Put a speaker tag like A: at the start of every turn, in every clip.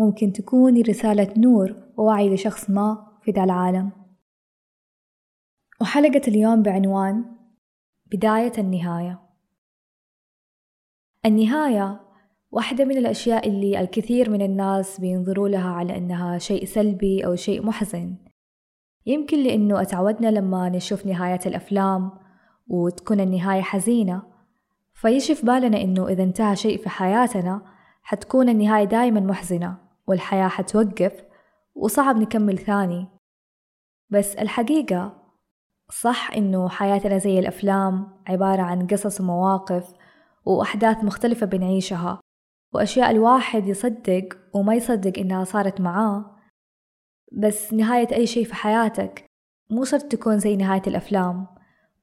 A: ممكن تكون رسالة نور ووعي لشخص ما في ذا العالم. وحلقة اليوم بعنوان بداية النهاية. النهاية واحدة من الأشياء اللي الكثير من الناس بينظروا لها على أنها شيء سلبي أو شيء محزن. يمكن لأنه أتعودنا لما نشوف نهاية الأفلام وتكون النهاية حزينة فيجي في بالنا إنه إذا انتهى شيء في حياتنا حتكون النهاية دايما محزنة. والحياة حتوقف وصعب نكمل ثاني. بس الحقيقة صح إنه حياتنا زي الأفلام عبارة عن قصص ومواقف وأحداث مختلفة بنعيشها وأشياء الواحد يصدق وما يصدق إنها صارت معاه. بس نهاية أي شيء في حياتك مو شرط تكون زي نهاية الأفلام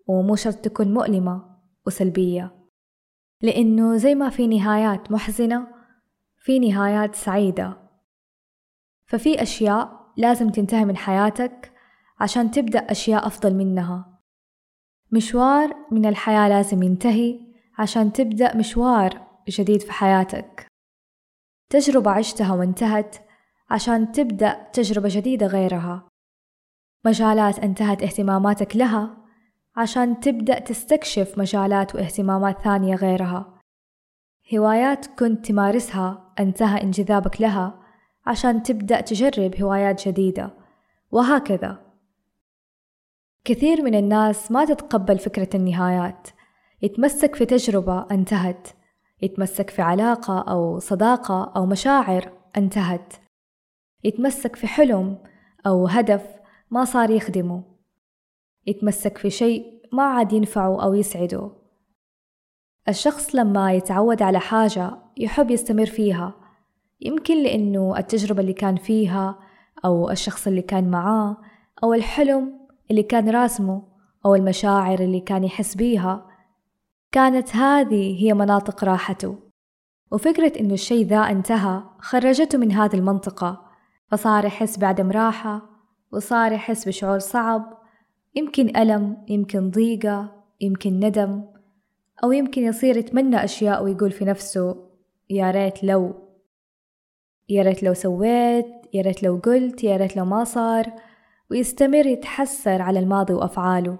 A: ومو شرط تكون مؤلمة وسلبية. لأنه زي ما في نهايات محزنة في نهايات سعيدة. ففي أشياء لازم تنتهي من حياتك عشان تبدأ أشياء أفضل منها. مشوار من الحياة لازم ينتهي عشان تبدأ مشوار جديد في حياتك. تجربة عشتها وانتهت عشان تبدأ تجربة جديدة غيرها. مجالات انتهت اهتماماتك لها عشان تبدأ تستكشف مجالات واهتمامات ثانية غيرها. هوايات كنت تمارسها انتهى انجذابك لها عشان تبدأ تجرب هوايات جديدة. وهكذا. كثير من الناس ما تتقبل فكرة النهايات. يتمسك في تجربة انتهت. يتمسك في علاقة أو صداقة أو مشاعر انتهت. يتمسك في حلم أو هدف ما صار يخدمه. يتمسك في شيء ما عاد ينفعه أو يسعده. الشخص لما يتعود على حاجة يحب يستمر فيها يمكن لأنه التجربة اللي كان فيها أو الشخص اللي كان معاه أو الحلم اللي كان راسمه أو المشاعر اللي كان يحس بيها كانت هذه هي مناطق راحته. وفكرة إنه الشيء ذا انتهى خرجته من هذه المنطقة فصار يحس بعدم راحة وصار يحس بشعور صعب يمكن ألم يمكن ضيقة يمكن ندم أو يمكن يصير يتمنى أشياء ويقول في نفسه يا ريت لو. يا ريت لو سويت يا ريت لو قلت يا ريت لو ما صار ويستمر يتحسر على الماضي وأفعاله.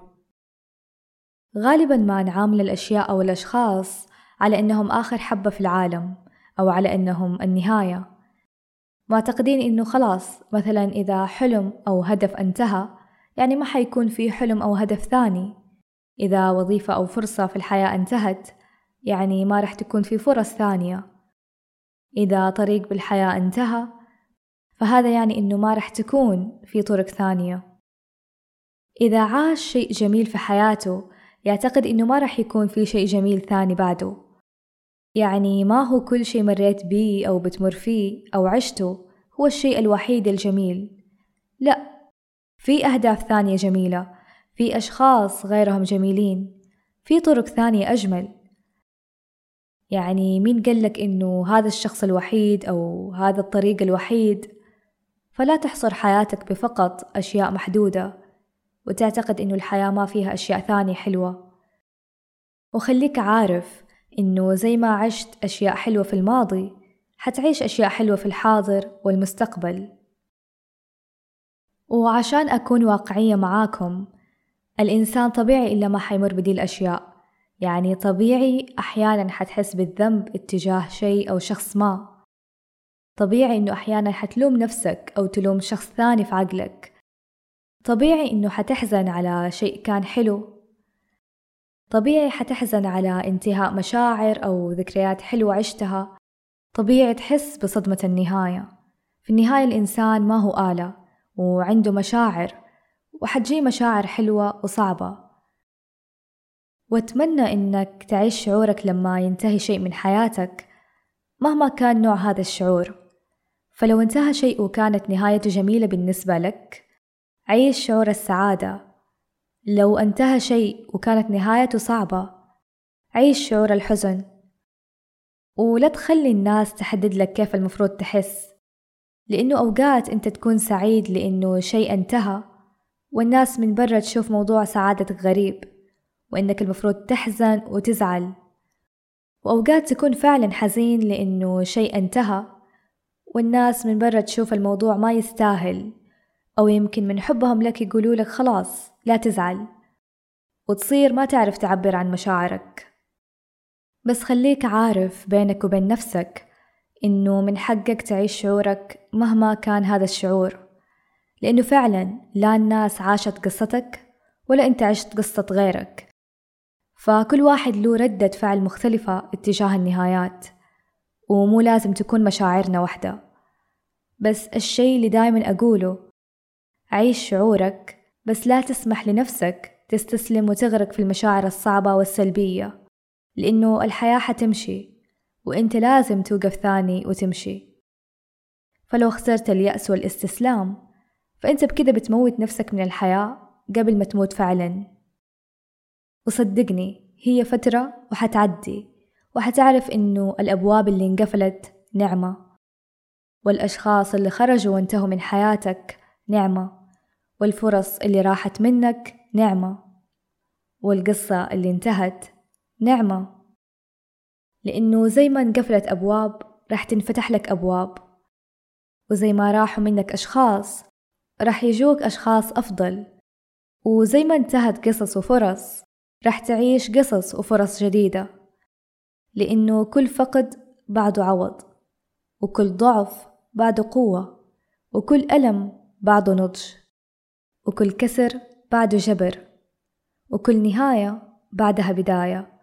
A: غالبا ما نعامل الأشياء أو الأشخاص على أنهم آخر حبة في العالم أو على أنهم النهاية. معتقدين إنه خلاص مثلا إذا حلم أو هدف انتهى يعني ما حيكون في حلم أو هدف ثاني. إذا وظيفة أو فرصة في الحياة انتهت يعني ما رح تكون في فرص ثانية. إذا طريق بالحياة انتهى فهذا يعني إنه ما رح تكون في طرق ثانية. إذا عاش شيء جميل في حياته يعتقد إنه ما رح يكون في شيء جميل ثاني بعده. يعني ما هو كل شيء مريت بيه أو بتمر فيه أو عشته هو الشيء الوحيد الجميل. لا في أهداف ثانية جميلة في أشخاص غيرهم جميلين في طرق ثانية أجمل. يعني مين قالك إنه هذا الشخص الوحيد أو هذا الطريق الوحيد؟ فلا تحصر حياتك بفقط أشياء محدودة وتعتقد إنه الحياة ما فيها أشياء ثانية حلوة. وخليك عارف إنه زي ما عشت أشياء حلوة في الماضي حتعيش أشياء حلوة في الحاضر والمستقبل. وعشان أكون واقعية معاكم الإنسان طبيعي إلا ما حيمر بدي الأشياء. يعني طبيعي أحيانا حتحس بالذنب اتجاه شيء أو شخص ما. طبيعي إنه أحيانا حتلوم نفسك أو تلوم شخص ثاني في عقلك. طبيعي إنه حتحزن على شيء كان حلو. طبيعي حتحزن على انتهاء مشاعر أو ذكريات حلوة عشتها. طبيعي تحس بصدمة النهاية. في النهاية الإنسان ما هو آلة وعنده مشاعر وحتجي مشاعر حلوة وصعبة. وأتمنى إنك تعيش شعورك لما ينتهي شيء من حياتك مهما كان نوع هذا الشعور. فلو انتهى شيء وكانت نهايته جميلة بالنسبة لك عيش شعور السعادة. لو انتهى شيء وكانت نهايته صعبة عيش شعور الحزن. ولا تخلي الناس تحدد لك كيف المفروض تحس لأنه أوقات أنت تكون سعيد لأنه شيء انتهى والناس من برا تشوف موضوع سعادتك غريب. وإنك المفروض تحزن وتزعل. وأوقات تكون فعلا حزين لأنه شيء انتهى والناس من برا تشوف الموضوع ما يستاهل أو يمكن من حبهم لك يقولوا لك خلاص لا تزعل. وتصير ما تعرف تعبر عن مشاعرك. بس خليك عارف بينك وبين نفسك إنه من حقك تعيش شعورك مهما كان هذا الشعور. لأنه فعلا لا الناس عاشت قصتك ولا أنت عشت قصة غيرك. فكل واحد له ردة فعل مختلفة اتجاه النهايات ومو لازم تكون مشاعرنا واحدة بس الشي اللي دايما أقوله عيش شعورك بس لا تسمح لنفسك تستسلم وتغرق في المشاعر الصعبة والسلبية لأنه الحياة حتمشي وإنت لازم توقف ثاني وتمشي. فلو اخترت اليأس والاستسلام فأنت بكده بتموت نفسك من الحياة قبل ما تموت فعلا. وصدقني هي فترة وحتعدي وحتعرف إنه الأبواب اللي انقفلت نعمة والأشخاص اللي خرجوا وانتهوا من حياتك نعمة والفرص اللي راحت منك نعمة والقصة اللي انتهت نعمة. لأنه زي ما انقفلت أبواب راح تنفتح لك أبواب وزي ما راحوا منك أشخاص راح يجوك أشخاص أفضل وزي ما انتهت قصص وفرص. راح تعيش قصص وفرص جديدة لأنه كل فقد بعده عوض وكل ضعف بعده قوة وكل ألم بعده نضج وكل كسر بعده جبر وكل نهاية بعدها بداية.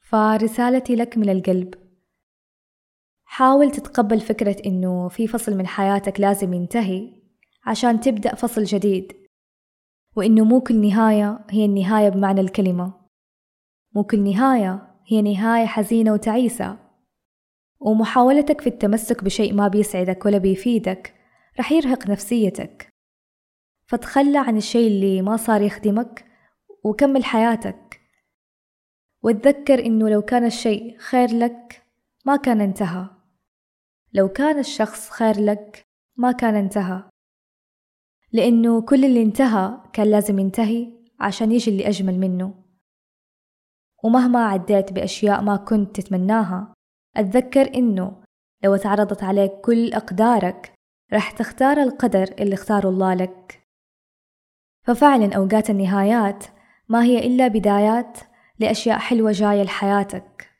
A: فرسالتي لك من القلب. حاول تتقبل فكرة إنه في فصل من حياتك لازم ينتهي عشان تبدأ فصل جديد. وإنه مو كل نهاية هي النهاية بمعنى الكلمة. مو كل نهاية هي نهاية حزينة وتعيسة. ومحاولتك في التمسك بشيء ما بيسعدك ولا بيفيدك رح يرهق نفسيتك. فتخلى عن الشيء اللي ما صار يخدمك وكمل حياتك. وتذكر إنه لو كان الشيء خير لك ما كان انتهى. لو كان الشخص خير لك ما كان انتهى. لأنه كل اللي انتهى كان لازم ينتهي عشان يجي اللي أجمل منه. ومهما عديت بأشياء ما كنت تتمناها أتذكر إنه لو تعرضت عليك كل أقدارك رح تختار القدر اللي اختاره الله لك. ففعلا أوقات النهايات ما هي إلا بدايات لأشياء حلوة جاية لحياتك.